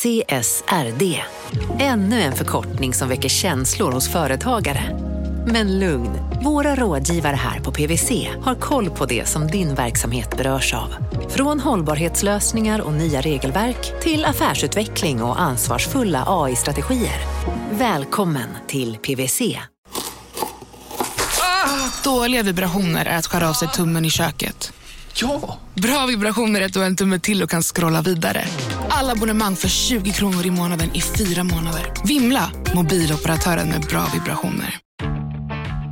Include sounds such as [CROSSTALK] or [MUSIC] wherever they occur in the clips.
CSRD. Ännu en förkortning som väcker känslor hos företagare. Men lugn, våra rådgivare här på PWC har koll på det som din verksamhet berörs av. Från hållbarhetslösningar och nya regelverk till affärsutveckling och ansvarsfulla AI-strategier. Välkommen till PWC. Ah, dåliga vibrationer är att skära av sig tummen i köket. Ja! Bra vibrationer är att du har en tumme till och kan scrolla vidare. Alla abonnemang för 20 kronor i månaden i fyra månader. Vimla! Mobiloperatören med bra vibrationer.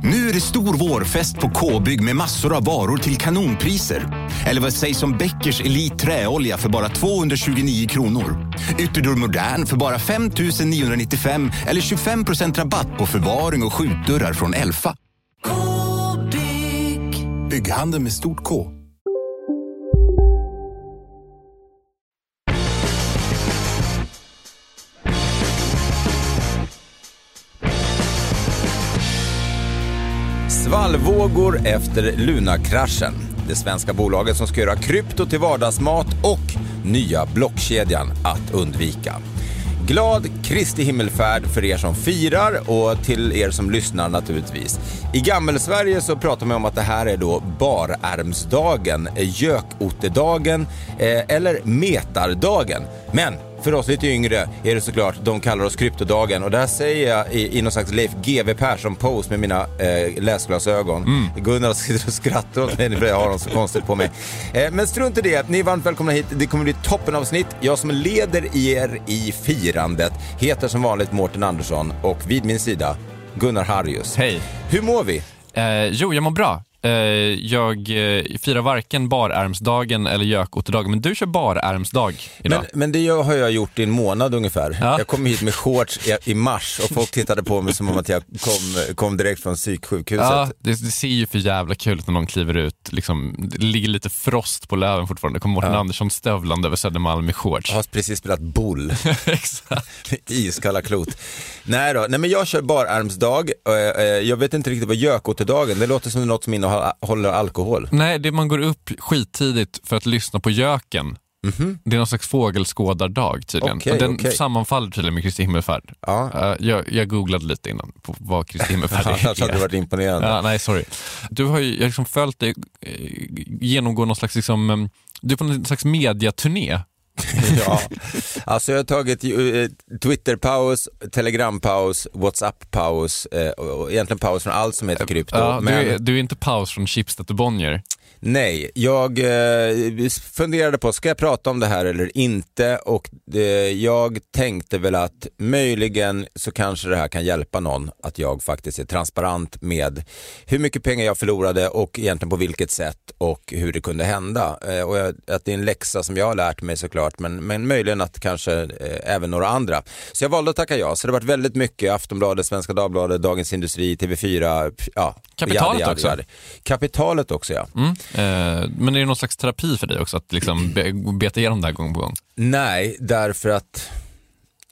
Nu är det stor vårfest på K-bygg med massor av varor till kanonpriser. Eller vad sägs om Bäckers Elite Träolja för bara 229 kronor? Ytterdörr Modern för bara 5 995 eller 25% rabatt på förvaring och skjutdörrar från Elfa. K-bygg. Bygghandeln med stort K. Svallvågor efter Luna-kraschen. Det svenska bolaget som ska göra krypto till vardagsmat och nya blockkedjan att undvika. Glad Kristi himmelfärd för er som firar och till er som lyssnar naturligtvis. I Gammelsverige så pratar man om att det här är då barärmsdagen, gökottedagen eh, eller metardagen. Men för oss lite yngre är det såklart, de kallar oss kryptodagen och där säger jag i, i någon slags Leif GW Persson-pose med mina eh, läsglasögon. Mm. Gunnar sitter och skrattar åt mig för jag har dem så konstigt på mig. Eh, men strunt i det, ni är varmt välkomna hit. Det kommer bli toppenavsnitt. Jag som leder er i firandet heter som vanligt Mårten Andersson och vid min sida Gunnar Harrius. Hej. Hur mår vi? Eh, jo, jag mår bra. Eh, jag eh, firar varken barärmsdagen eller gökottedagen, men du kör barärmsdag idag. Men, men det har jag gjort i en månad ungefär. Ja. Jag kom hit med shorts i, i mars och folk tittade på mig som om att jag kom, kom direkt från psyksjukhuset. Ja, det, det ser ju för jävla kul ut när någon kliver ut. Liksom, det ligger lite frost på löven fortfarande. Det kommer Mårten Ja. Andersson stövlande över Södermalm i shorts. Jag har precis spelat boll. [LAUGHS] Exakt. Iskalla klot. Nej då, nej men jag kör bararmsdag. Eh, eh, Jag vet inte riktigt vad gökottedagen, det låter som något som innehåller alkohol. Nej, det man går upp skittidigt för att lyssna på göken. Det är någon slags fågelskådardag tydligen. Okej, och den okej. sammanfaller tydligen med Kristi himmelfärd. Ja. Eh, jag, jag googlade lite innan på vad Kristi [LAUGHS] himmelfärd är. Annars hade det varit imponerande. Ja, nej, sorry. Du har ju jag liksom följt dig eh, genomgå någon slags, liksom, em, du är på någon slags mediaturné. [LAUGHS] Ja. Alltså jag har tagit eh, Twitter-paus, Telegram-paus, WhatsApp-paus eh, och egentligen paus från allt som heter krypto. Ja, men... du, är, du är inte paus från Schibsted till Bonnier. Nej, jag eh, funderade på, ska jag prata om det här eller inte? Och eh, jag tänkte väl att möjligen så kanske det här kan hjälpa någon att jag faktiskt är transparent med hur mycket pengar jag förlorade och egentligen på vilket sätt och hur det kunde hända. Eh, och att det är en läxa som jag har lärt mig såklart, men, men möjligen att kanske även några andra. Så jag valde att tacka ja, så det har varit väldigt mycket Aftonbladet, Svenska Dagbladet, Dagens Industri, TV4, ja. Kapitalet jadi, jadi, också. jadi. Kapitalet också ja. Mm. Eh, men är det någon slags terapi för dig också att liksom be, beta igenom det här gång på gång? Nej, därför att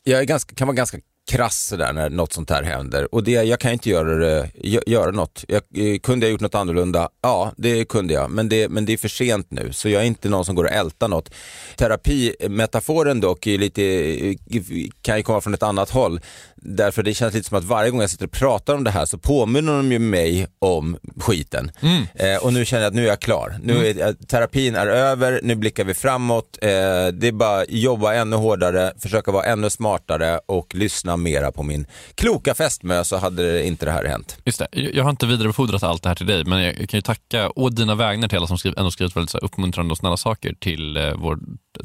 jag är ganska, kan vara ganska krass sådär när något sånt här händer. Och det, jag kan inte göra, göra något. Jag, eh, kunde jag gjort något annorlunda? Ja, det kunde jag. Men det, men det är för sent nu, så jag är inte någon som går och ältar något. Terapimetaforen dock är lite, eh, kan ju komma från ett annat håll. Därför det känns lite som att varje gång jag sitter och pratar om det här så påminner de ju mig om skiten. Eh, och nu känner jag att nu är jag klar. Nu är, eh, terapin är över, nu blickar vi framåt. Eh, det är bara jobba ännu hårdare, försöka vara ännu smartare och lyssna mera på min kloka fästmö så hade inte det här hänt. Just det. Jag har inte vidarebefordrat allt det här till dig, men jag kan ju tacka å dina vägnar till alla som skriv, ändå skrivit väldigt så uppmuntrande och snälla saker till eh, vår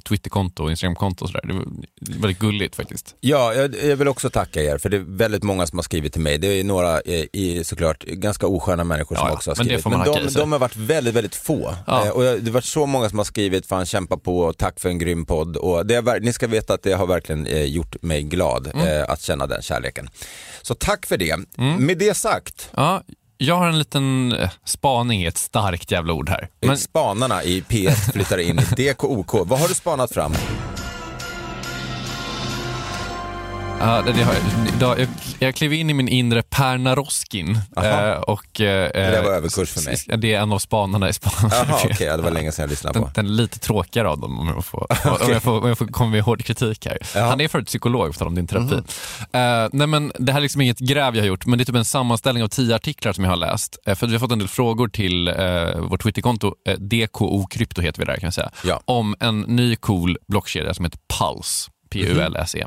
Twitterkonto och Instagramkonto och sådär. Det var väldigt gulligt faktiskt. Ja, jag, jag vill också tacka er för det är väldigt många som har skrivit till mig. Det är några i, såklart ganska osköna människor som Ja, också har men skrivit. men hacka de, de har varit väldigt, väldigt få. Ja. Eh, och jag, det har varit så många som har skrivit, fan kämpa på tack för en grym podd. Och det är, ni ska veta att det har verkligen eh, gjort mig glad Mm. eh, att känna den kärleken. Så tack för det. Med det sagt, Ja, jag har en liten eh, spaning, är ett starkt jävla ord här. Men, spanarna i P1 flyttar in i DKOK. Vad har du spanat fram? Ja, det, har jag. Jag, jag klev in i min inre Per Naroskin. Aha. Eh, och, eh, Det var överkurs för mig. Det är en av spanarna i Spanien. Jaha, okej, ja, det var länge sedan jag lyssnade på. den är lite tråkigare av dem om jag får, [LAUGHS] om jag får, om jag får komma med hård kritik här. Ja. Han är förut psykolog, på tal om din terapi. Eh, nej men det här är liksom inget gräv jag har gjort, men det är typ en sammanställning av tio artiklar som jag har läst. Uh, för vi har fått en del frågor till uh, vårt Twitterkonto, uh, DKO Krypto heter vi där kan jag säga, Ja. om en ny cool blockkedja som heter Pulse. P-U-L-S-E.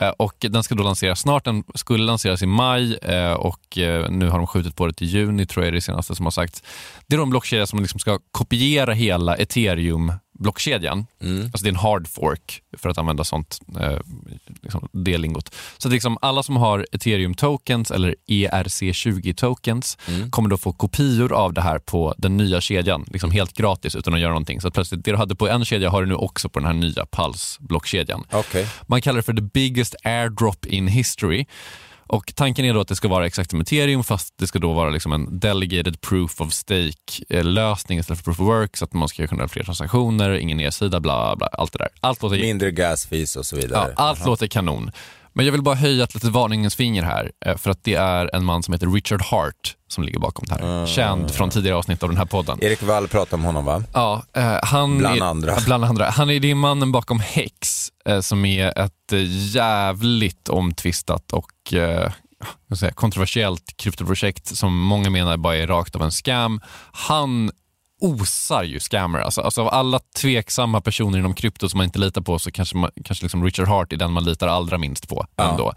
Eh, och den ska då lanseras snart. Den skulle lanseras i maj eh, och eh, nu har de skjutit på det till juni, tror jag är det senaste som har sagts. Det är då en blockkedja som liksom ska kopiera hela ethereum ethereum-blockkedjan. Alltså det är en hard fork, för att använda sånt eh, liksom det lingot. Så att liksom alla som har ethereum-tokens eller ERC20-tokens kommer då få kopior av det här på den nya kedjan, liksom helt gratis utan att göra någonting. Så plötsligt det du hade på en kedja har du nu också på den här nya Pulse-blockkedjan. Okej. Man kallar det för the biggest airdrop in history. Och Tanken är då att det ska vara exakt som ethereum fast det ska då vara liksom en delegated proof of stake-lösning istället för proof of work så att man ska kunna ha fler transaktioner, ingen nedsida, bla bla, allt det där. Allt låter, Mindre gas fees och så ja, vidare. allt låter kanon. Men jag vill bara höja ett litet varningens finger här eh, för att det är en man som heter Richard Hart som ligger bakom det här. Känd från tidigare avsnitt av den här podden. Erik Wall pratade om honom va? Ja, eh, han Bland är, andra. [LAUGHS] Bland andra. Han är det mannen bakom Hex eh, som är ett eh, jävligt omtvistat och eh, säga, kontroversiellt kryptoprojekt som många menar bara är rakt av en scam. Han osar ju scammer. Alltså, alltså av alla tveksamma personer inom krypto som man inte litar på så kanske, man, kanske liksom Richard Hart är den man litar allra minst på. Ändå.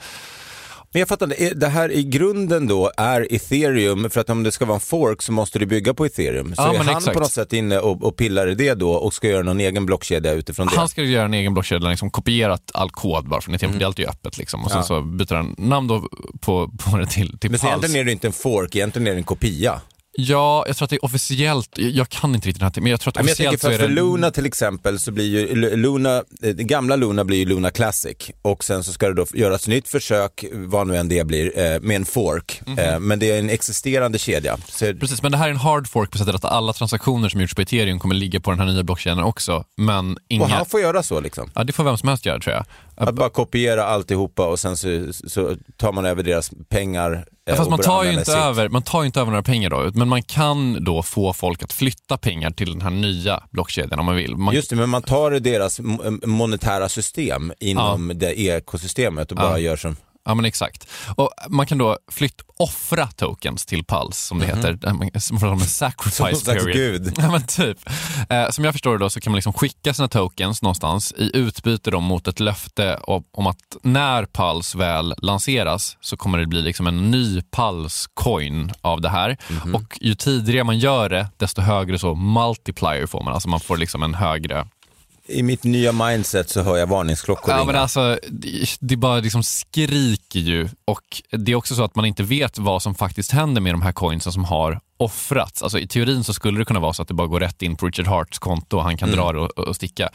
Men jag fattar det här i grunden då är ethereum, för att om det ska vara en fork så måste det bygga på ethereum. Så Ja, är han exakt. på något sätt inne och, och pillar i det då och ska göra någon egen blockkedja utifrån det? Han ska göra en egen blockkedja, liksom kopierat all kod bara från Ethereum, för det är alltid öppet. Liksom. Och sen Ja. så byter han namn då på, på det till, till Men Pulse. egentligen är det inte en fork, egentligen är det en kopia. Ja, jag tror att det är officiellt, jag kan inte riktigt den här, men jag tror att Men jag tänker officiellt för, så är för det... Luna till exempel så blir ju Lu- Luna, eh, det gamla Luna blir ju Luna Classic och sen så ska det då göras ett nytt försök, vad nu än det blir, eh, med en fork. Mhm. Eh, Men det är en existerande kedja. Så, Precis, men det här är en hard fork på sättet att alla transaktioner som gjorts på ethereum kommer ligga på den här nya blockkedjan också, men inga... och han får göra så liksom. Ja, det får vem som helst göra tror jag. Att bara kopiera alltihopa och sen så, så tar man över deras pengar. eh, Ja, fast man tar, ju inte sitt. över, man tar inte över några pengar då, men man kan då få folk att flytta pengar till den här nya blockkedjan om man vill. Man, Just det, men man tar deras mo- monetära system inom det ekosystemet och bara Ja. gör som... Ja men exakt. Och man kan då flytt, offra tokens till Pulse som det heter. Som pratar om en sacrifice period. gud. Ja men typ. Eh, som jag förstår det då så kan man liksom skicka sina tokens någonstans i utbyte då mot ett löfte om, om att när Pulse väl lanseras så kommer det bli liksom en ny Pulse-coin av det här. Mhm. Och ju tidigare man gör det desto högre så multiplier får man. Alltså man får liksom en högre I mitt nya mindset så hör jag varningsklockor Ja, men alltså, det, bara liksom skriker ju och det är också så att man inte vet vad som faktiskt händer med de här coinsen som har offrats. Alltså, I teorin så skulle det kunna vara så att det bara går rätt in på Richard Harts konto och han kan dra det och, och sticka.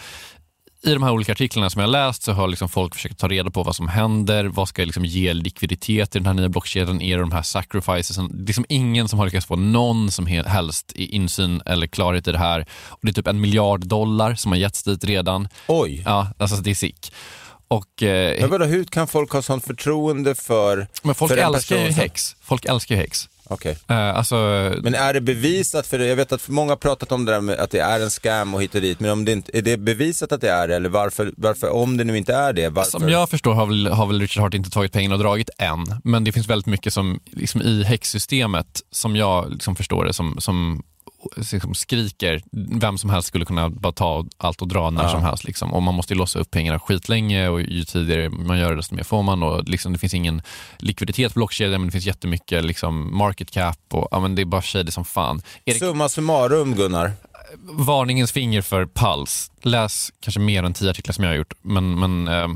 I de här olika artiklarna som jag läst så har liksom folk försökt ta reda på vad som händer, vad ska liksom ge likviditet i den här nya blockkedjan, är det de här sacrificesen? Det är liksom ingen som har lyckats få någon som he- helst i insyn eller klarhet i det här. Och det är typ en miljard dollar som har getts dit redan. Oj, Ja, alltså det är sick. Och, eh, men vadå, hur kan folk ha sånt förtroende för... men folk för älskar ju häx. Folk älskar ju häx. Okej. Eh, alltså, Men är det bevisat, för jag vet att många har pratat om det där med att det är en scam och hit och dit, men om det inte, är det bevisat att det är det, eller varför, varför, om det nu inte är det, varför? som jag förstår har väl, har väl Richard Hart inte tagit pengarna och dragit än. Men det finns väldigt mycket som liksom i häxsystemet, som jag liksom förstår det, som, som liksom skriker, vem som helst skulle kunna bara ta allt och dra när Ja. som helst. Liksom. Och man måste ju låsa upp pengarna skitlänge och ju tidigare man gör det desto mer får man. Och liksom, det finns ingen likviditet på blockkedjan men det finns jättemycket liksom, market cap och ja, men det är bara shady som fan. Erik, Summa summarum Gunnar, varningens finger för Puls. Läs kanske mer än tio artiklar som jag har gjort, men, men eh,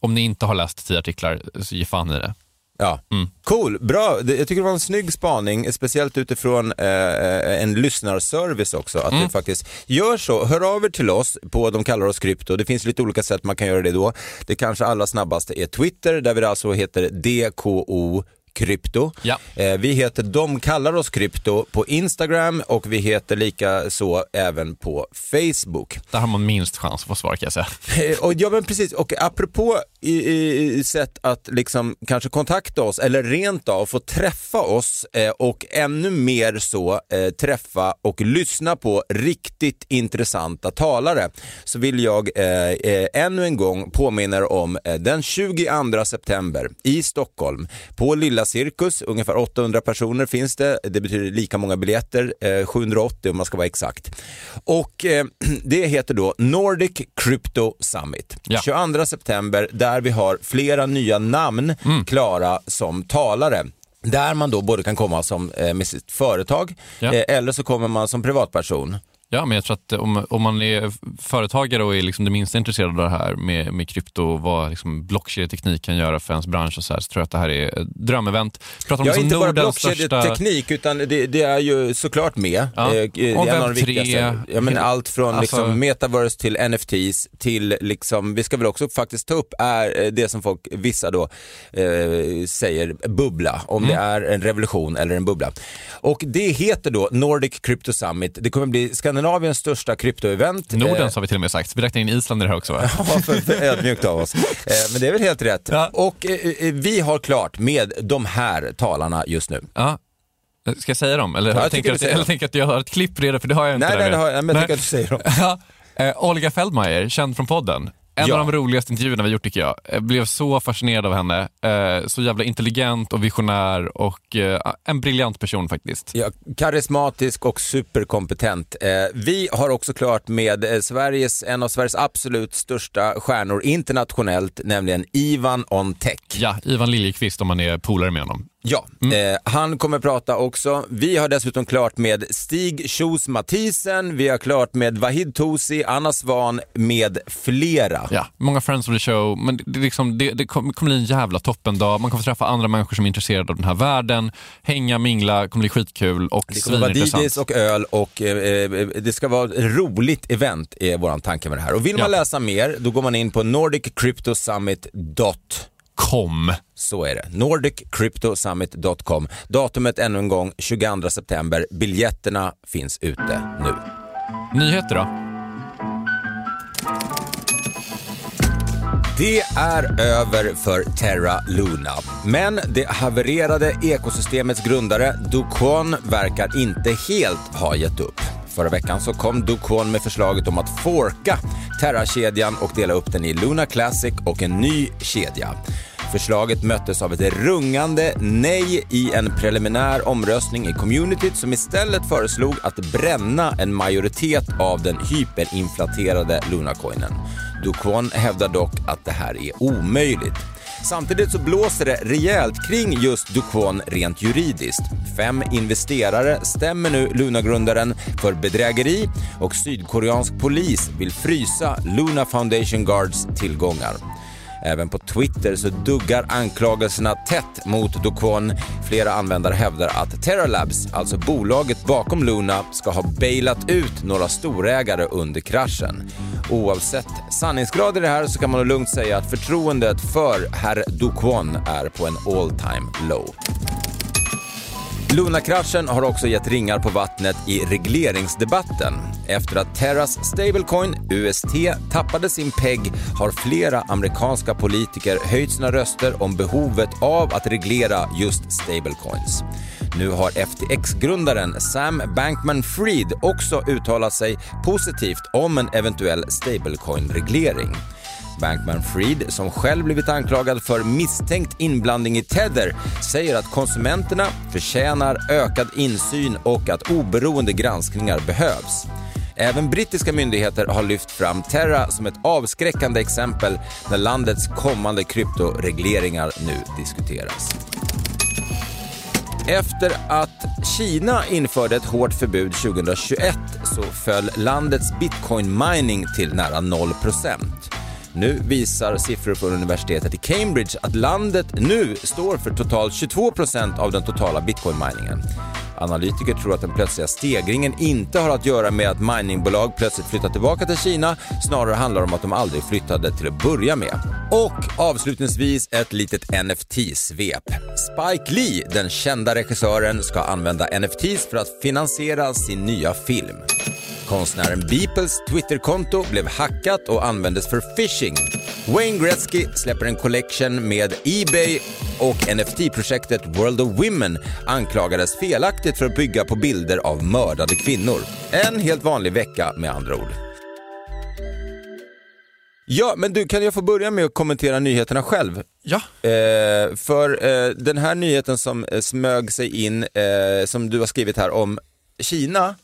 om ni inte har läst tio artiklar så ge fan i det. Ja, Mm. cool, bra. Jag tycker det var en snygg spaning, speciellt utifrån eh, en lyssnarservice också. Att Mm. det faktiskt gör så. Hör av er till oss på De kallar oss krypto. Det finns lite olika sätt man kan göra det då. Det kanske allra snabbaste är Twitter, där vi alltså heter DKO krypto. Ja. Eh, vi heter De kallar oss krypto på Instagram och vi heter lika så även på Facebook. Där har man minst chans att få svar kan jag säga. Eh, Och, ja men precis, och apropå i, i, sätt att liksom kanske kontakta oss eller rent av få träffa oss eh, och ännu mer så eh, träffa och lyssna på riktigt intressanta talare så vill jag eh, ännu en gång påminna om den 22 september i Stockholm på Lilla Cirkus, ungefär 800 personer finns det, det betyder lika många biljetter, 780 om man ska vara exakt. Och [CLEARS THROAT] det heter då Nordic Crypto Summit. Ja. 22 september där vi har flera nya namn mm. klara som talare. Där man då både kan komma som, eh, med sitt företag ja. eh, eller så kommer man som privatperson. Ja, men jag tror att om, om man är företagare och är liksom det minsta intresserad av det här med, med krypto och vad liksom blockkedjeteknik kan göra för ens bransch och så, här, så tror jag att det här är ett drömevent. Pratar om ja, inte bara blockkedjeteknik största... utan det, det, är ju såklart med. Ja. Eh, och Web3. Ja, men allt från alltså... liksom metaverse till NFTs till, liksom, vi ska väl också faktiskt ta upp, är eh, det som folk, vissa då eh, säger bubbla, om mm. det är en revolution eller en bubbla. Och det heter då Nordic Crypto Summit. Det kommer bli Skandinaviens största kryptoevent. Nordens har vi till och med sagt, vi räknar in Island i det här också va? [LAUGHS] ja, för, ödmjukt av oss. Eh, men det är väl helt rätt. Ja. Och eh, eh, vi har klart med de här talarna just nu. Ja. Ska jag säga dem? Eller, ja, jag, tänker att, eller tänker att jag har ett klipp redan, för det har jag inte. Nej, nej, det har jag, men jag tycker att du säger dem. [LAUGHS] ja. Olga Feldmeier, känd från podden. En ja. av de roligaste intervjuerna vi gjort tycker jag. Jag blev så fascinerad av henne. Eh, så jävla intelligent och visionär och eh, en briljant person faktiskt. Ja, karismatisk och superkompetent. Eh, vi har också klart med Sveriges, en av Sveriges absolut största stjärnor internationellt, nämligen Ivan on Tech. Ja, Ivan Liljekvist om man är polare med honom. Ja, mm. eh, han kommer prata också. Vi har dessutom klart med Stig Kjos Mathisen, vi har klart med Vahid Tosi, Anna Svan med flera. Ja, många friends of the show, men det, liksom, det, det kommer bli en jävla toppendag. Man kommer få träffa andra människor som är intresserade av den här världen, hänga, mingla, kommer bli skitkul och Det kommer vara DJs och öl och eh, eh, det ska vara ett roligt event är vår tanke med det här. Och vill man ja. läsa mer, då går man in på nordiccryptosummit.com Com. Så är det. NordicCryptoSummit.com. Datumet ännu en gång 22 september. Biljetterna finns ute nu. Nyheter då? Det är över för Terra Luna. Men det havererade ekosystemets grundare Do Kwon verkar inte helt ha gett upp. Förra veckan så kom Do Kwon med förslaget om att forka Terra-kedjan och dela upp den i Luna Classic och en ny kedja. Förslaget möttes av ett rungande nej i en preliminär omröstning i communityt som istället föreslog att bränna en majoritet av den hyperinflaterade Lunacoinen. Duquon hävdar dock att det här är omöjligt. Samtidigt så blåser det rejält kring just Duquon rent juridiskt. Fem investerare stämmer nu Luna-grundaren för bedrägeri och sydkoreansk polis vill frysa Luna Foundation Guards tillgångar. Även på Twitter så duggar anklagelserna tätt mot Dokwon. Flera användare hävdar att Terralabs, alltså bolaget bakom Luna, ska ha bailat ut några storägare under kraschen. Oavsett sanningsgrad i det här så kan man lugnt säga att förtroendet för herr Dukwon är på en all time low. Luna-kraschen har också gett ringar på vattnet i regleringsdebatten. Efter att Terras stablecoin UST tappade sin PEG har flera amerikanska politiker höjt sina röster om behovet av att reglera just stablecoins. Nu har FTX-grundaren Sam Bankman-Fried också uttalat sig positivt om en eventuell stablecoin-reglering. Bankman-Fried, som själv blivit anklagad för misstänkt inblandning i Tether, säger att konsumenterna förtjänar ökad insyn och att oberoende granskningar behövs. Även brittiska myndigheter har lyft fram Terra som ett avskräckande exempel när landets kommande kryptoregleringar nu diskuteras. Efter att Kina införde ett hårt förbud 2021 så föll landets bitcoin mining till nära 0 nu visar siffror från universitetet i Cambridge att landet nu står för totalt 22% av den totala bitcoin-miningen. Analytiker tror att den plötsliga stegringen inte har att göra med att miningbolag plötsligt flyttat tillbaka till Kina, snarare handlar det om att de aldrig flyttade till att börja med. Och avslutningsvis ett litet NFT-svep. Spike Lee, den kända regissören, ska använda NFTs för att finansiera sin nya film. Konstnären Beeples Twitterkonto blev hackat och användes för phishing. Wayne Gretzky släpper en collection med Ebay och NFT-projektet World of Women anklagades felaktigt för att bygga på bilder av mördade kvinnor. En helt vanlig vecka med andra ord. Ja, men du, kan jag få börja med att kommentera nyheterna själv? Ja. Eh, för eh, den här nyheten som eh, smög sig in, eh, som du har skrivit här om Kina,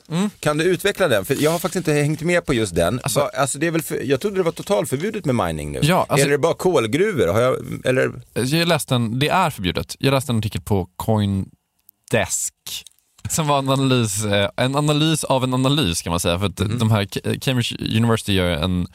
kan du utveckla den? För jag har faktiskt inte hängt med på just den. Mm. Alltså- Va, alltså det är väl för, jag trodde det var totalförbjudet med mining nu. Ja, alltså- Eller är det bara kolgruvor? Har jag, eller? Jag läste en, det är förbjudet. Jag läste en artikel på Coindesk som var en analys, eh, en analys av en analys kan man säga. För att de här Ca- Cambridge University gör en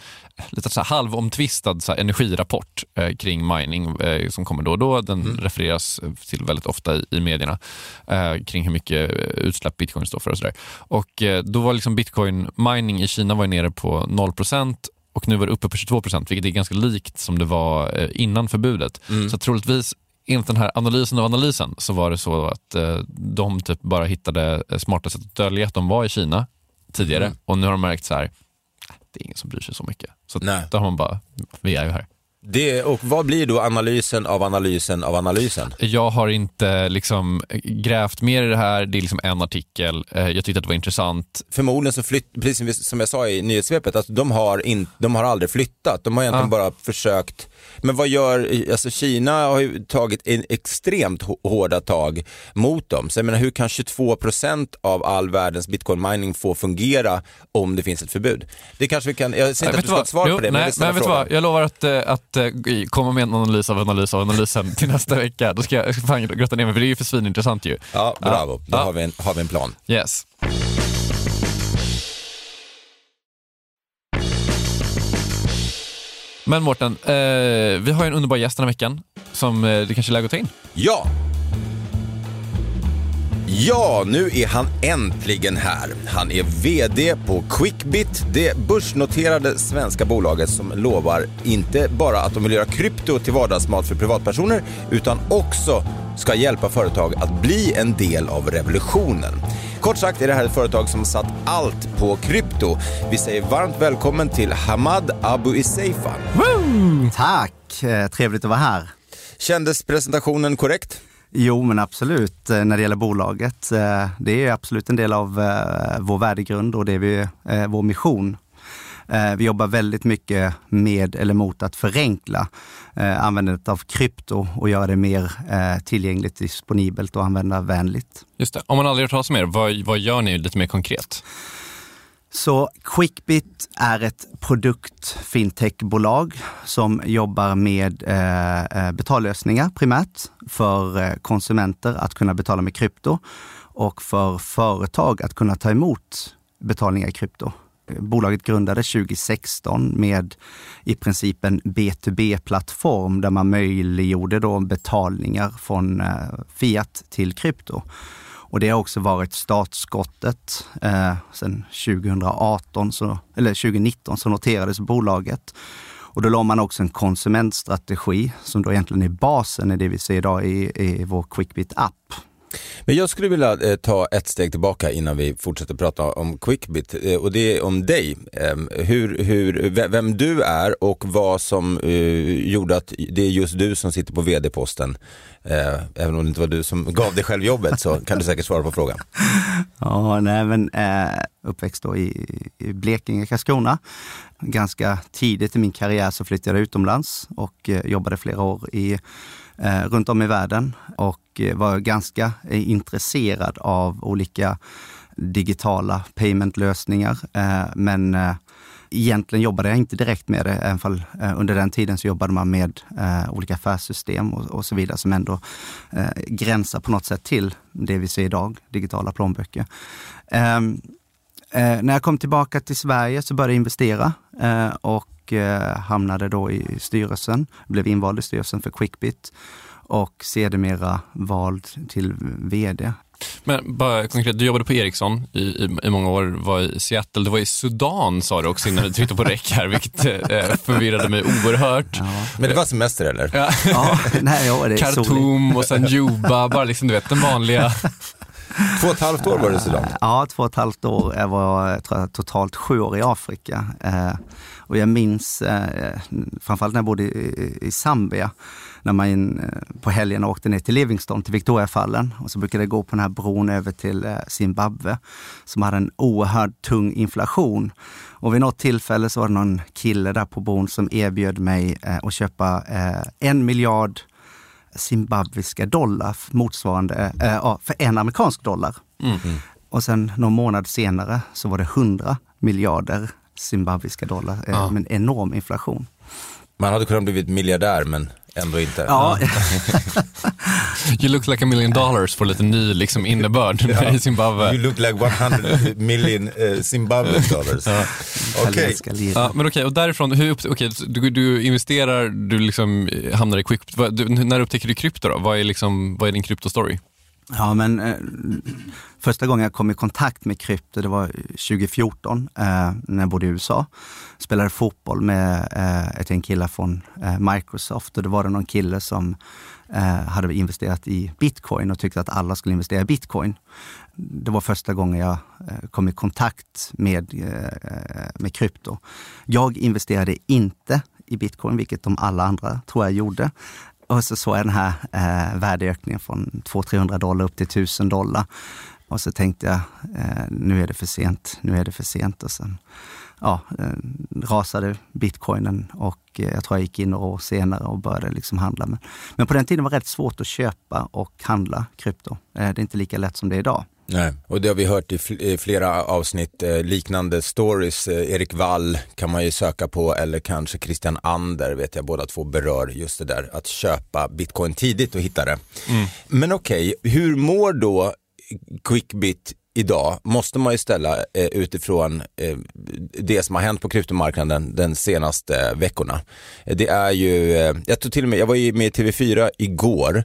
lite så halvomtvistad så energirapport eh, kring mining eh, som kommer då och då. Den refereras till väldigt ofta i, i medierna eh, kring hur mycket utsläpp bitcoin står för och sådär. Och då var liksom bitcoin mining i Kina var nere på 0% och nu var det uppe på 22% vilket är ganska likt som det var innan förbudet. Så troligtvis enligt den här analysen av analysen så var det så att eh, de typ bara hittade eh, smarta sätt att dölja att de var i Kina tidigare och nu har de märkt så här, "Äh, det är ingen som bryr sig så mycket. Så Nej. då har man bara, vi är ju här. Det, och vad blir då analysen av analysen av analysen? Jag har inte liksom grävt mer i det här, det är liksom en artikel, Eh, jag tyckte att det var intressant. Förmodligen så flytt, precis som jag sa i nyhetssvepet, att de har, in, de har aldrig flyttat. De har egentligen Ja. bara försökt. Men vad gör, alltså Kina har ju tagit en extremt hå- hårda tag mot dem. Så jag menar, hur kan 22% av all världens bitcoin mining få fungera om det finns ett förbud? Det kanske vi kan, jag säger inte att du ska ha ett svar Jo, på det, men jag nej, vet vad? Jag lovar att, eh, att eh, komma med en analys av analys av analysen till nästa vecka. Då ska jag fan grotta ner mig, för det är ju för svinintressant ju. Ja, bravo. Då Ja. Har, vi en, har vi en plan. Yes. Men Mårten, eh, vi har ju en underbar gäst den här veckan som eh, det kanske är läge att ta in. Ja! Ja, nu är han äntligen här. Han är VD på Quickbit, det börsnoterade svenska bolaget som lovar inte bara att de vill göra krypto till vardagsmat för privatpersoner, utan också ska hjälpa företag att bli en del av revolutionen. Kort sagt är det här ett företag som satt allt på krypto. Vi säger varmt välkommen till Hamad Abu Iseifa. Tack, eh, trevligt att vara här. Kändes presentationen korrekt? Jo, men absolut. Eh, när det gäller bolaget, eh, det är absolut en del av eh, vår värdegrund och det är vår mission. Vi jobbar väldigt mycket med eller mot att förenkla användandet av krypto och göra det mer tillgängligt, disponibelt och användarvänligt. Just det. Om man aldrig hört talas om er, vad, vad gör ni lite mer konkret? Så Quickbit är ett produkt-fintechbolag som jobbar med eh, eh, betallösningar primärt för eh, konsumenter att kunna betala med krypto och för företag att kunna ta emot betalningar i krypto. Bolaget grundades 2016 med i princip en B2B-plattform där man möjliggjorde då betalningar från eh, fiat till krypto. Och det har också varit startskottet. Eh, sen 2018, så, eller 2019 så noterades bolaget. Och då la man också en konsumentstrategi som då egentligen är basen i det vi ser idag i, i vår Quickbit-app. Men jag skulle vilja eh, ta ett steg tillbaka innan vi fortsätter prata om Quickbit eh, och det är om dig. Eh, hur, hur, vem du är och vad som eh, gjorde att det är just du som sitter på vd-posten. Eh, även om det inte var du som gav dig själv jobbet så kan du säkert svara på frågan. [LAUGHS] Ja, nej, men eh, uppväxt då i, i Blekinge, Karlskrona. Ganska tidigt i min karriär så flyttade jag utomlands och eh, jobbade flera år i, eh, runt om i världen och och eh, var ganska eh, intresserad av olika digitala paymentlösningar. Eh, men egentligen jobbade jag inte direkt med det, även fall under den tiden så jobbade man med olika affärssystem och, så vidare som ändå gränsar på något sätt till det vi ser idag, digitala plånböcker. Ehm, när jag kom tillbaka till Sverige så började jag investera och hamnade då i styrelsen, blev invald i styrelsen för Quickbit och sedermera vald till VD. Men bara konkret, du jobbade på Ericsson i, i, i många år, var i Seattle, du var i Sudan sa du också innan du tryckte på räck här, vilket eh, förvirrade mig oerhört. Men det var semester eller? Ja. Ja, nej, ja, det är. Khartoum och sen Juba, bara liksom du vet den vanliga. Två och ett halvt år var det så långt? Ja, två och ett halvt år. Jag var tror jag, totalt sju år i Afrika. Eh, och jag minns, eh, framförallt när jag bodde i, i Zambia, när man eh, på helgen åkte ner till Livingston, till Victoriafallen. Och så brukade jag gå på den här bron över till eh, Zimbabwe, som hade en oerhört tung inflation. Och vid något tillfälle så var det någon kille där på bron som erbjöd mig eh, att köpa eh, en miljard zimbabwiska dollar motsvarande, äh, för en amerikansk dollar. Mm. Och sen någon månad senare så var det 100 miljarder zimbabwiska dollar äh, ja. med en enorm inflation. Man hade kunnat blivit miljardär men ändå inte. Ja. [LAUGHS] you look like a million dollars får lite ny liksom, innebörd ja. i Zimbabwe. You look like 100 million uh, Zimbabwe dollars. ja. Okej. Okay. Ja, men okej, okay, och därifrån, hur okay, du, du investerar, du liksom hamnar i quick, du, när upptäcker du krypto då? Vad är, liksom, vad är din kryptostory? Ja, men eh, första gången jag kom i kontakt med krypto, det var 2014 eh, när jag bodde i USA. Spelade fotboll med eh, ett gäng killar från eh, Microsoft och då var det någon kille som eh, hade investerat i bitcoin och tyckte att alla skulle investera i bitcoin. Det var första gången jag eh, kom i kontakt med, eh, med krypto. Jag investerade inte i bitcoin, vilket de alla andra tror jag gjorde. Och så såg jag den här eh, värdeökningen från 200-300 dollar upp till 1000 dollar. Och så tänkte jag, eh, nu är det för sent, nu är det för sent. Och sen ja, eh, rasade bitcoinen och eh, jag tror jag gick in några år senare och började liksom handla. Men, men på den tiden var det rätt svårt att köpa och handla krypto. Eh, det är inte lika lätt som det är idag. Nej, och det har vi hört i flera avsnitt, eh, liknande stories. Eh, Erik Wall kan man ju söka på eller kanske Christian Ander vet jag båda två berör just det där att köpa bitcoin tidigt och hitta det. Mm. Men okej, okay, hur mår då Quickbit idag måste man ju ställa eh, utifrån eh, det som har hänt på kryptomarknaden den senaste eh, veckorna. Eh, det är ju, eh, jag tror till och med, jag var med i TV4 igår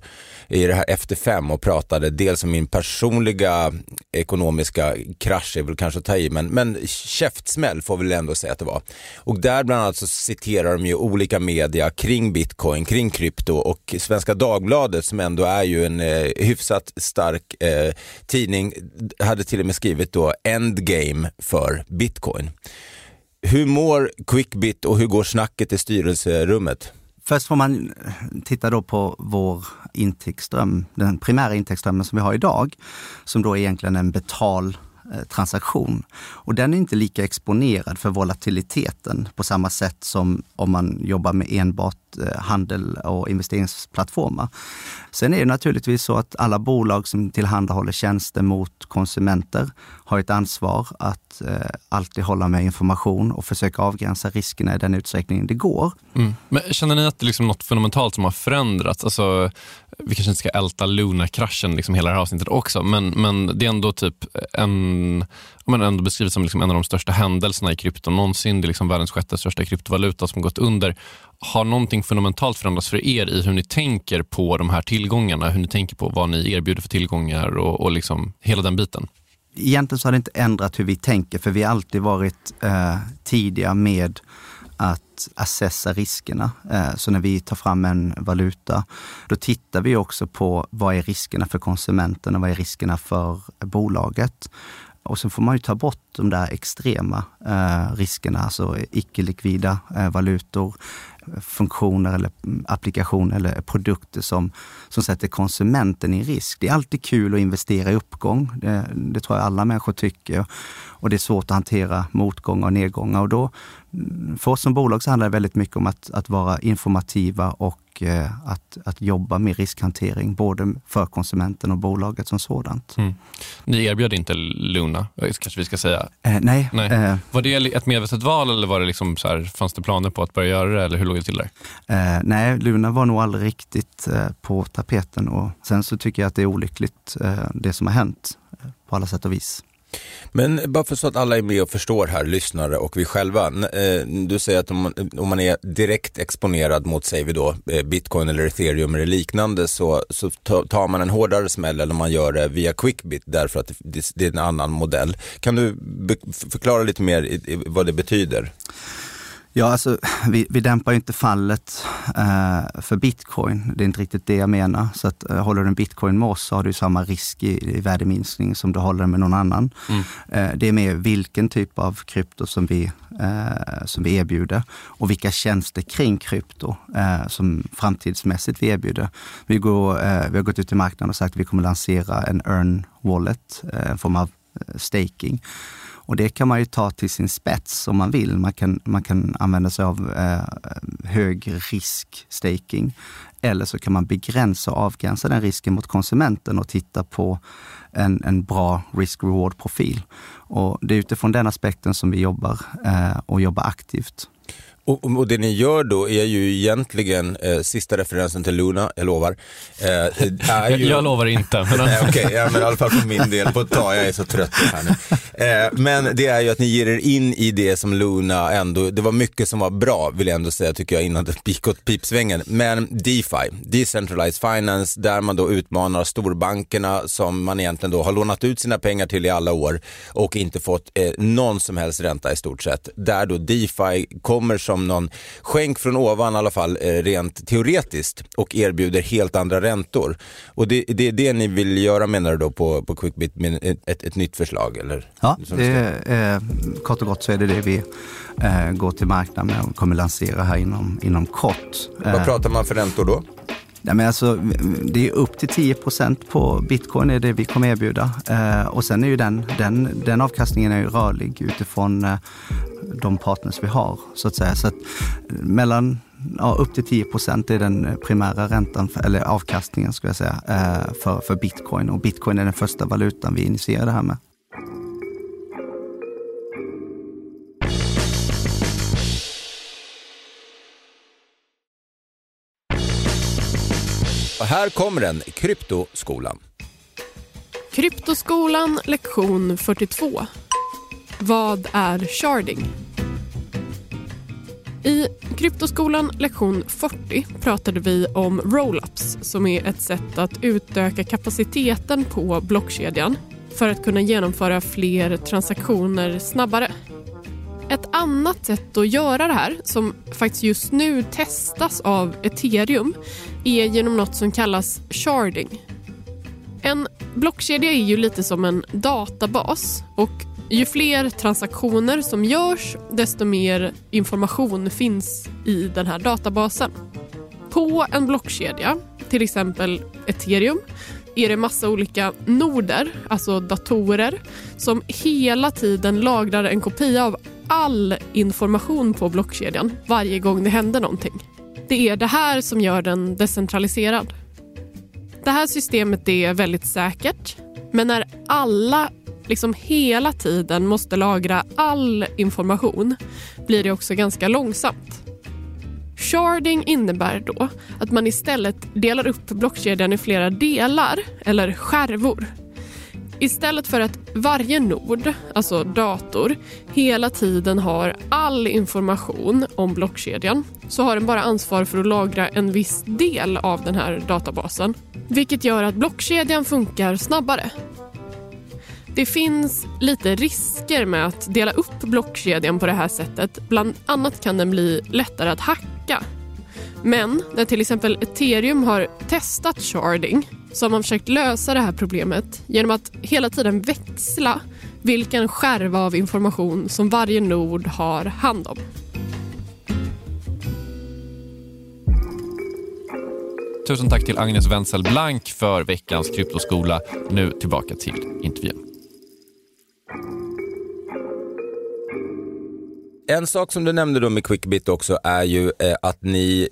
i det här Efter fem och pratade dels om min personliga ekonomiska krasch, är väl kanske att ta i, men, men käftsmäll får väl ändå säga att det var. Och där bland annat så citerar de ju olika media kring bitcoin, kring krypto och Svenska Dagbladet som ändå är ju en eh, hyfsat stark eh, tidning hade till och med skrivit då endgame för bitcoin. Hur mår Quickbit och hur går snacket i styrelserummet? Först får man titta då på vår intäktsström, den primära intäktsströmmen som vi har idag, som då är egentligen en betal Eh, transaktion. Och den är inte lika exponerad för volatiliteten på samma sätt som om man jobbar med enbart eh, handel och investeringsplattformar. Sen är det naturligtvis så att alla bolag som tillhandahåller tjänster mot konsumenter har ett ansvar att eh, alltid hålla med information och försöka avgränsa riskerna i den utsträckning det går. Mm. Men känner ni att det är liksom något fundamentalt som har förändrats? Alltså, vi kanske inte ska älta Luna-kraschen liksom hela det här avsnittet också, men, men det är ändå typ en, man ändå beskrivits som liksom en av de största händelserna i krypto någonsin. Det är liksom världens sjätte största kryptovaluta som gått under. Har någonting fundamentalt förändrats för er i hur ni tänker på de här tillgångarna? Hur ni tänker på vad ni erbjuder för tillgångar och, och liksom hela den biten? Egentligen så har det inte ändrat hur vi tänker, för vi har alltid varit eh, tidiga med att assessa riskerna. Eh, så när vi tar fram en valuta, då tittar vi också på vad är riskerna för konsumenten och vad är riskerna för bolaget. Och sen får man ju ta bort de där extrema eh, riskerna, alltså icke-likvida eh, valutor, funktioner eller mm, applikationer eller produkter som, som sätter konsumenten i risk. Det är alltid kul att investera i uppgång. Det, det tror jag alla människor tycker. Och det är svårt att hantera motgångar och nedgångar. Och då, mm, för oss som bolag så handlar det väldigt mycket om att, att vara informativa och eh, att, att jobba med riskhantering, både för konsumenten och bolaget som sådant. Mm. Ni erbjöd inte Luna, kanske vi ska säga? Eh, nej. nej. Eh, var det ett medvetet val eller var det liksom så här, fanns det planer på att börja göra det? Eller hur låg det till där? Eh, nej, Luna var nog aldrig riktigt eh, på tapeten. Och sen så tycker jag att det är olyckligt, eh, det som har hänt, på alla sätt och vis. Men bara för så att alla är med och förstår här, lyssnare och vi själva. Eh, du säger att om man, är direkt exponerad mot, säger vi då, eh, bitcoin eller ethereum eller liknande så, så tar man en hårdare smäll eller man gör det via Quickbit därför att det är en annan modell. Kan du förklara lite mer vad det betyder? Ja, alltså [SIGHS] vi, vi dämpar ju inte fallet eh, för bitcoin. Det är inte riktigt det jag menar. Så att eh, håller du en bitcoin med oss så har du samma risk i, i värdeminskning som du håller med någon annan. Mm. Eh, det är mer vilken typ av krypto som vi, eh, som vi erbjuder och vilka tjänster kring krypto eh, som framtidsmässigt vi erbjuder. Vi, går, eh, vi har gått ut i marknaden och sagt att vi kommer lansera en earn wallet, en form av staking och det kan man ju ta till sin spets om man vill. Man kan, man kan använda sig av eh, hög risk staking. Eller så kan man begränsa och avgränsa den risken mot konsumenten och titta på en, en bra risk-reward-profil. Och det är utifrån den aspekten som vi jobbar eh, och jobbar aktivt. Och, och, det ni gör då är ju egentligen, eh, sista referensen till Luna, jag lovar. Eh, är ju... [LAUGHS] jag, lovar inte. Men... Okej, okay, ja, men i alla fall för min del, på ett tag, jag är så trött här nu. Eh, men det är ju att ni ger er in i det som Luna ändå, det var mycket som var bra vill jag ändå säga tycker jag innan det gick åt pipsvängen. Men DeFi, Decentralized Finance, där man då utmanar storbankerna som man egentligen då har lånat ut sina pengar till i alla år och inte fått eh, någon som helst ränta i stort sett. Där då DeFi kommer som som någon skänk från ovan i alla fall eh, rent teoretiskt och erbjuder helt andra räntor. Och det, det är det ni vill göra menar du då på, på Quickbit med ett, ett, nytt förslag? Eller? Ja, det är, kort och gott så är det det vi eh, går till marknaden med och kommer lansera här inom, inom kort. Vad eh, pratar man för räntor då? Nej, men alltså, det är upp till 10 procent på bitcoin är det vi kommer erbjuda. Eh, och sen är ju den, den, den avkastningen är ju rörlig utifrån eh, de partners vi har. Så att säga. Så att eh, mellan ja, upp till 10 procent är den primära räntan, för, eller avkastningen ska jag säga, eh, för, för bitcoin. Och bitcoin är den första valutan vi initierar det här med. Här kommer den, Kryptoskolan. Kryptoskolan lektion 42. Vad är sharding? I Kryptoskolan lektion 40 pratade vi om rollups som är ett sätt att utöka kapaciteten på blockkedjan för att kunna genomföra fler transaktioner snabbare. Ett annat sätt att göra det här, som faktiskt just nu testas av ethereum är genom något som kallas sharding. En blockkedja är ju lite som en databas och ju fler transaktioner som görs desto mer information finns i den här databasen. På en blockkedja, till exempel ethereum, är det massa olika noder, alltså datorer som hela tiden lagrar en kopia av all information på blockkedjan varje gång det händer någonting. Det är det här som gör den decentraliserad. Det här systemet är väldigt säkert men när alla liksom hela tiden måste lagra all information blir det också ganska långsamt. Sharding innebär då att man istället delar upp blockkedjan i flera delar, eller skärvor. Istället för att varje nod, alltså dator, hela tiden har all information om blockkedjan så har den bara ansvar för att lagra en viss del av den här databasen. Vilket gör att blockkedjan funkar snabbare. Det finns lite risker med att dela upp blockkedjan på det här sättet. Bland annat kan den bli lättare att hacka. Men när till exempel ethereum har testat sharding så har man försökt lösa det här problemet genom att hela tiden växla vilken skärva av information som varje nod har hand om. Tusen tack till Agnes Wenzel Blank för veckans kryptoskola. Nu tillbaka till intervjun. En sak som du nämnde då med Quickbit också är ju eh, att ni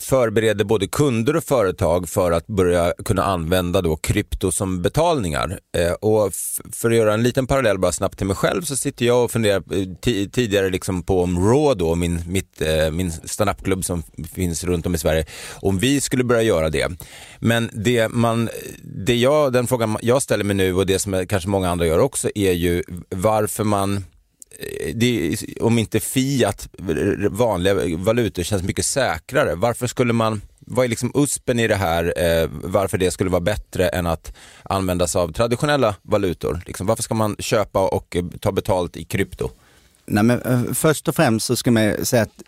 förbereder både kunder och företag för att börja kunna använda då krypto som betalningar. Eh, och för att göra en liten parallell bara snabbt till mig själv så sitter jag och funderar eh, tidigare liksom på om Raw då, min, mitt, min standupklubb som finns runt om i Sverige, om vi skulle börja göra det. Men det man, det jag, den frågan jag ställer mig nu och det som kanske många andra gör också är ju varför man Eh, det, om inte fiat, vanliga valutor känns mycket säkrare. Varför skulle man, vad är liksom USPen i det här, eh, varför det skulle vara bättre än att använda sig av traditionella valutor? Liksom, varför ska man köpa och eh, ta betalt i krypto? Nej, men, eh, först och främst så ska man säga att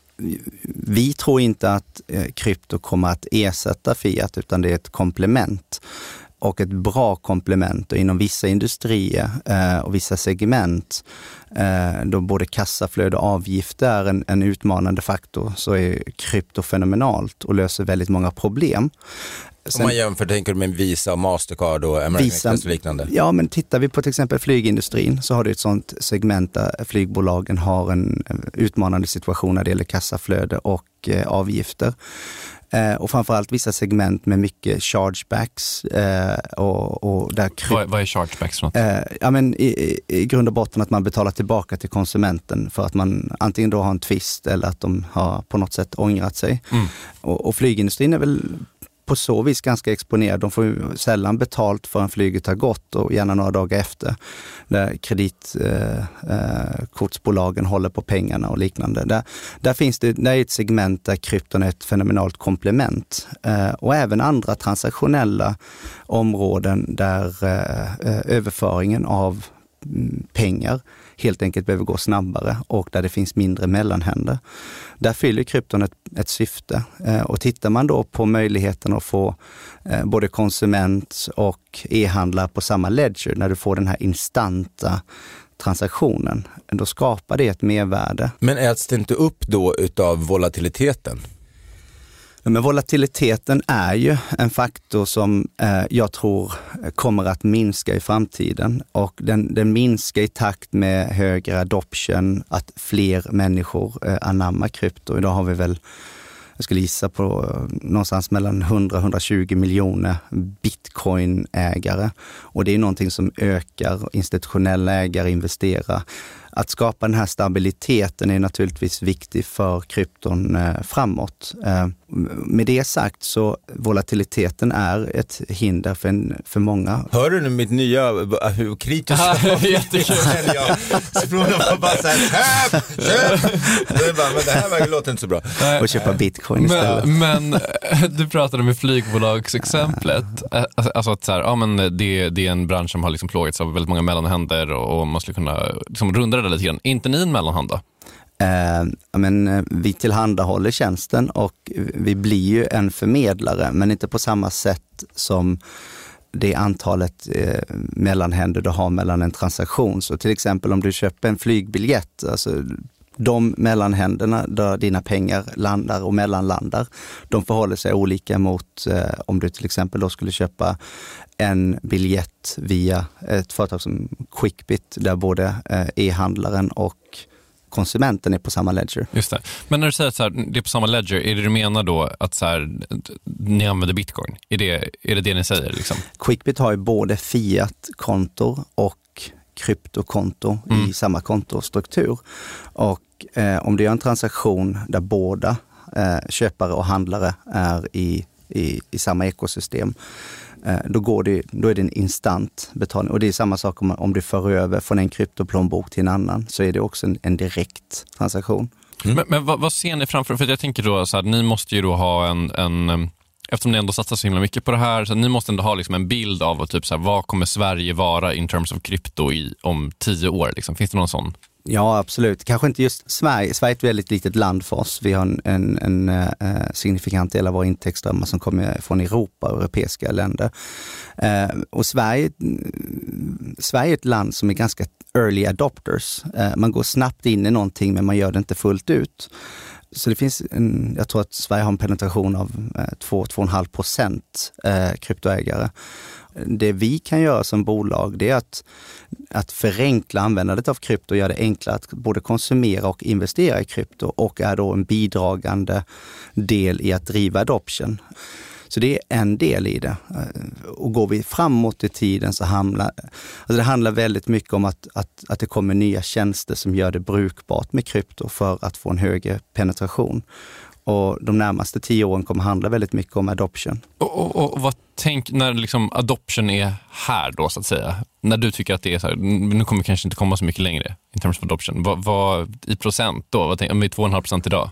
vi tror inte att krypto kommer att ersätta fiat, utan det är ett komplement och ett bra komplement och inom vissa industrier eh, och vissa segment, eh, då både kassaflöde och avgifter är en, en, utmanande faktor, så är krypto fenomenalt och löser väldigt många problem. Sen, Om man jämför, tänker du med Visa och Mastercard och American Visa, Express och liknande? Ja, men tittar vi på till exempel flygindustrin så har du ett sånt segment där flygbolagen har en utmanande situation när det gäller kassaflöde och eh, avgifter. Eh, och framförallt vissa segment med mycket chargebacks. Eh, och, och där vad, vad är chargebacks för något? Eh, ja, men i, i grund och botten att man betalar tillbaka till konsumenten för att man antingen då har en tvist eller att de har på något sätt ångrat sig. Mm. Och, och flygindustrin är väl på så vis ganska exponerad. De får ju sällan betalt förrän flyget har gått och gärna några dagar efter. Där kreditkortsbolagen eh, eh håller på pengarna och liknande. Där, där finns det, där är ett segment där krypton är ett fenomenalt komplement. Eh, och även andra transaktionella områden där eh, eh överföringen av mm, pengar helt enkelt behöver gå snabbare och där det finns mindre mellanhänder. Där fyller krypton ett, ett syfte. Eh, och tittar man då på möjligheten att få eh, både konsument och e-handlare på samma ledger, när du får den här instanta transaktionen, då skapar det ett mervärde. Men äts det inte upp då utav volatiliteten? Men volatiliteten är ju en faktor som eh, jag tror eh, kommer att minska i framtiden och den, den minskar i takt med högre adoption, att fler människor eh, anammar krypto. Idag har vi väl jag skulle gissa på eh, någonstans mellan 100-120 miljoner bitcoin-ägare. Och det är någonting som ökar, institutionella ägare investerar att skapa den här stabiliteten är naturligtvis viktig för krypton eh, framåt. Eh, med det sagt så volatiliteten är ett hinder för, en, för många. Hör du nu mitt nya, hur kritisk [LAUGHS] Jättekul. [LAUGHS] jag bara så här, köp, köp! Det, här låter inte så bra. Och köpa bitcoin istället. Men, men [LAUGHS] du pratade med flygbolagsexemplet. Alltså, alltså att så här, ja, men det, det är en bransch som har liksom plågats av väldigt många mellanhänder och man skulle kunna liksom runda det lite grann. Är inte ni en mellanhand då? Eh, men, eh, vi tillhandahåller tjänsten och vi blir ju en förmedlare, men inte på samma sätt som det antalet eh, mellanhänder du har mellan en transaktion. Så till exempel om du köper en flygbiljett, alltså de mellanhänderna där dina pengar landar och mellanlandar, de förhåller sig olika mot eh, om du till exempel då skulle köpa en biljett via ett företag som Quickbit där både eh, e-handlaren och konsumenten är på samma ledger. Just det. Men när du säger att det är på samma ledger, är det du menar då att så här, ni använder bitcoin? Är det, är det det ni säger? Liksom? Quickbit har ju både fiat-konto och kryptokonto mm. i samma kontostruktur. Och eh, om du gör en transaktion där båda eh, köpare och handlare är i, i, i samma ekosystem, eh, då, går det, då är det en instant betalning. Och det är samma sak om, om du för över från en kryptoplånbok till en annan, så är det också en, en direkt transaktion. Mm. Men, men vad, vad, ser ni framför För jag tänker då så här, ni måste ju då ha en, en eftersom ni ändå satsar så himla mycket på det här, så ni måste ändå ha liksom en bild av typ så här, vad kommer Sverige vara in terms of krypto i, om tio år? Liksom. Finns det någon sån? Ja, absolut. Kanske inte just Sverige. Sverige är ett väldigt litet land för oss. Vi har en, en, en eh, signifikant del av våra intäktsströmmar som kommer från Europa och europeiska länder. Eh, och Sverige, mm, Sverige är ett land som är ganska early adopters. Eh, man går snabbt in i någonting men man gör det inte fullt ut. Så det finns en, jag tror att Sverige har en penetration av eh, 2-2,5 procent eh, kryptoägare det vi kan göra som bolag det är att, att förenkla användandet av krypto och göra det enklare att både konsumera och investera i krypto och är då en bidragande del i att driva adoption. Så det är en del i det. Eh, och går vi framåt i tiden så handlar alltså det handlar väldigt mycket om att, att, att det kommer nya tjänster som gör det brukbart med krypto för att få en högre penetration. Och de närmaste tio åren kommer handla väldigt mycket om adoption. Och, och, och vad tänk när liksom adoption är här då så att säga. När du tycker att det är så här, nu kommer vi kanske inte komma så mycket längre in terms of adoption. Vad, vad i procent då? Vad tänk, om vi är 2,5 procent idag?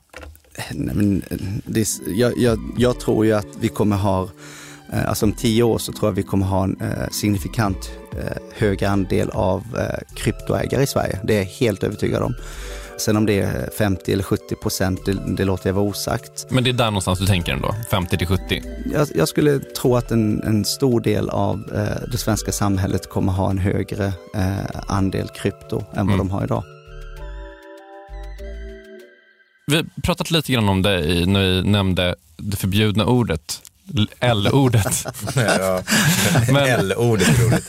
Nej, men det, jag, jag, jag tror ju att vi kommer ha eh, Alltså om tio år så tror jag vi kommer ha en eh, signifikant eh, högre andel av kryptoägare i Sverige. Det är jag helt övertygad om. Sen om det är 50 eller 70 procent, det, det låter jag vara osagt. Men det är där någonstans du tänker ändå, 50 till 70? Jag, jag skulle tro att en, en stor del av eh, det svenska samhället kommer ha en högre eh, andel krypto än vad Mm. de har idag. Vi har pratat lite grann om det i, när vi nämnde det förbjudna ordet, L-ordet. [LAUGHS] L-ordet är roligt.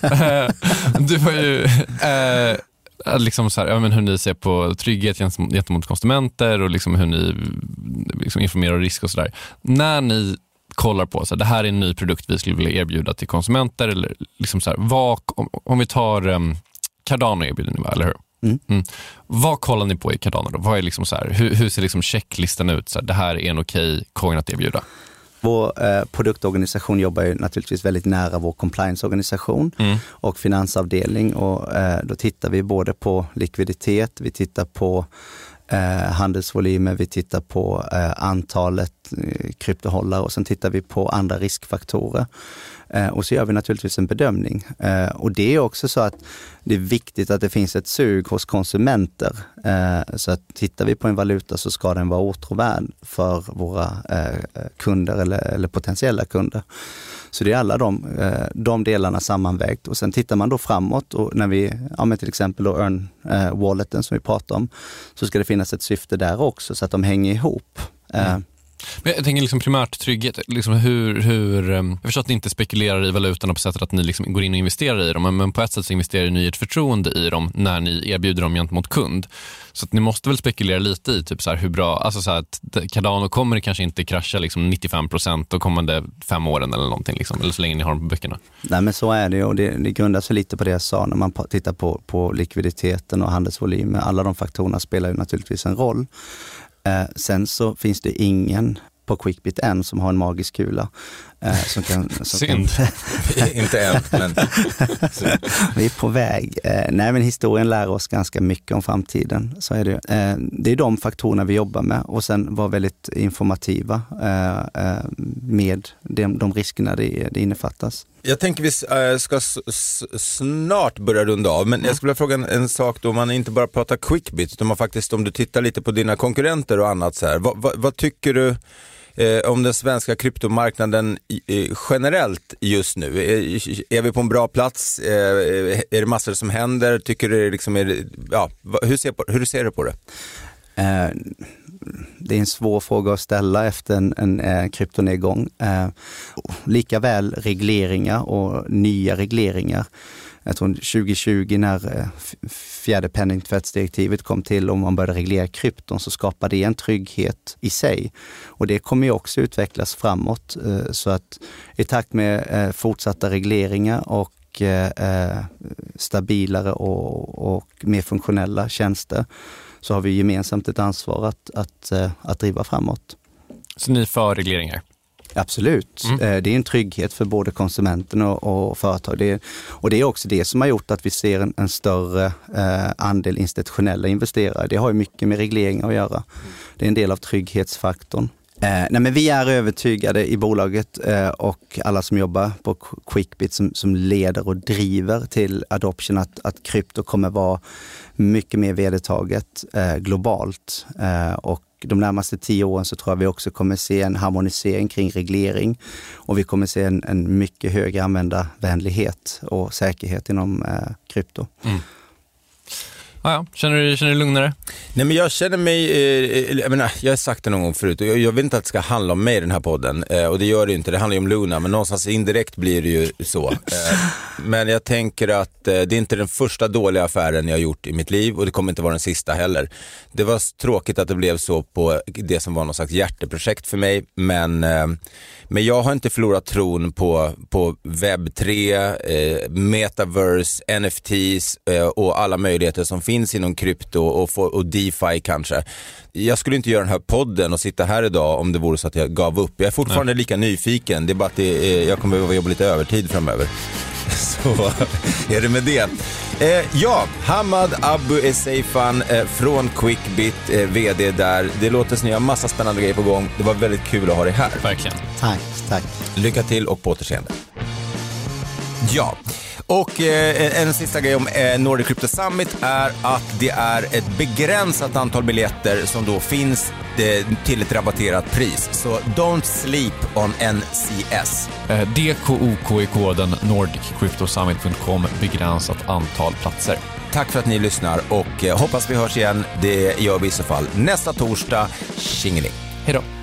[LAUGHS] Du har ju eh, liksom så här, ja, men hur ni ser på trygghet gentemot gentemot konsumenter och liksom hur ni liksom informerar om risk och sådär. När ni kollar på så här, det här är en ny produkt vi skulle vilja erbjuda till konsumenter. Eller liksom så här, vad, om, om vi tar um, Cardano erbjuder ni, va, eller hur? Mm. Vad kollar ni på i Cardano? Då? Vad är liksom så här, hur, hur ser liksom checklistan ut? Så här, det här är en okej coin att erbjuda. Vår eh, produktorganisation jobbar ju naturligtvis väldigt nära vår compliance-organisation Mm. och finansavdelning och eh, då tittar vi både på likviditet, vi tittar på eh, handelsvolymer, vi tittar på eh, antalet eh, kryptohållare och sen tittar vi på andra riskfaktorer. Eh, och så gör vi naturligtvis en bedömning. Eh, och det är också så att det är viktigt att det finns ett sug hos konsumenter. Eh, så att tittar vi på en valuta så ska den vara åtråvärd för våra kunder eller, eller potentiella kunder. Så det är alla de, de delarna sammanvägt och sen tittar man då framåt och när vi, ja men till exempel då earn-walleten som vi pratar om, så ska det finnas ett syfte där också så att de hänger ihop. Mm. Men jag tänker liksom primärt trygghet. Liksom hur, hur, ehm, jag förstår att ni inte spekulerar i valutorna på sättet att ni liksom går in och investerar i dem, men- på ett sätt så investerar ni i ett förtroende i dem när ni erbjuder dem gentemot kund. Så att ni måste väl spekulera lite i typ så här hur bra, alltså så här att Cardano kommer det kanske inte krascha liksom 95 procent de kommande fem åren eller någonting, liksom, eller så länge ni har dem på böckerna. Nej men så är det och det, det grundar sig lite på det jag sa när man tittar på, på likviditeten och handelsvolymer. Alla de faktorerna spelar ju naturligtvis en roll. Eh, sen så finns det ingen på Quickbit än som har en magisk kula. Eh, som kan, som kan, Synd. [LAUGHS] Inte än, men [LAUGHS] vi är på väg. Eh, nej men historien lär oss ganska mycket om framtiden. Så är det. Eh, det är de faktorerna vi jobbar med och sen vara väldigt informativa med de, de riskerna det, det innefattas. Jag tänker vi ska snart börja runda av, men jag skulle vilja fråga en, en sak då, man inte bara pratar quickbit, utan man faktiskt, om du tittar lite på dina konkurrenter och annat så här, vad, vad, vad tycker du eh, om den svenska kryptomarknaden eh, generellt just nu? Är, är vi på en bra plats? Eh, är det massor som händer? Tycker du liksom är, det- ja, hur, ser på, hur ser du på det? Eh, det är en svår fråga att ställa efter en, en eh, kryptonedgång. Eh, Likaväl regleringar och nya regleringar. Jag tror 2020 när eh, fjärde penningtvättsdirektivet kom till och man började reglera krypton så skapade det en trygghet i sig. Och det kommer ju också utvecklas framåt. Eh, så att i takt med eh, fortsatta regleringar och eh, stabilare och, och mer funktionella tjänster så har vi gemensamt ett ansvar att, att, att driva framåt. Så ni är för regleringar? Absolut. Mm. Eh, Det är en trygghet för både konsumenten och, och företag. Det är, och det är också det som har gjort att vi ser en, en större eh, andel institutionella investerare. Det har ju mycket med regleringar att göra. Det är en del av trygghetsfaktorn. Eh, nej men vi är övertygade i bolaget eh, och alla som jobbar på Qu- Quickbit som, som leder och driver till adoption att, att krypto kommer vara mycket mer vedertaget eh, globalt. Eh, och de närmaste tio åren så tror jag vi också kommer se en harmonisering kring reglering och vi kommer se en, en mycket högre användarvänlighet och säkerhet inom eh, krypto. Mm. Ah, ja. känner, du, känner du dig lugnare? Nej men jag känner mig, eh, jag menar, jag har sagt det någon gång förut och jag, jag vill inte att det ska handla om mig i den här podden eh, och det gör det inte, det handlar ju om Luna men någonstans indirekt blir det ju så. Eh, [LAUGHS] men jag tänker att eh, det är inte den första dåliga affären jag har gjort i mitt liv och det kommer inte vara den sista heller. Det var tråkigt att det blev så på det som var någon slags hjärteprojekt för mig men, eh, men jag har inte förlorat tron på, på webb 3, eh, metaverse, NFTs eh, och alla möjligheter som finns inom krypto och, få, och DeFi kanske. Jag skulle inte göra den här podden och sitta här idag om det vore så att jag gav upp. Jag är fortfarande lika nyfiken, det är bara att det, är- jag kommer behöva jobba lite övertid framöver. [LAUGHS] Så är det med det. Eh, ja, Hamad Abu Esseifan eh, från Quickbit, eh, VD där. Det låter som ni har massa spännande grejer på gång. Det var väldigt kul att ha dig här. Verkligen. Tack, tack. Lycka till och på återseende. Ja, Och eh, en sista grej om eh, Nordic Crypto Summit är att det är ett begränsat antal biljetter som då finns eh, till ett rabatterat pris. Så don't sleep on NCS. Eh, DKOK i koden nordiccryptosummit.com begränsat antal platser. Tack för att ni lyssnar och eh, hoppas vi hörs igen. Det gör vi i så fall nästa torsdag. Tjingeling! Hej då!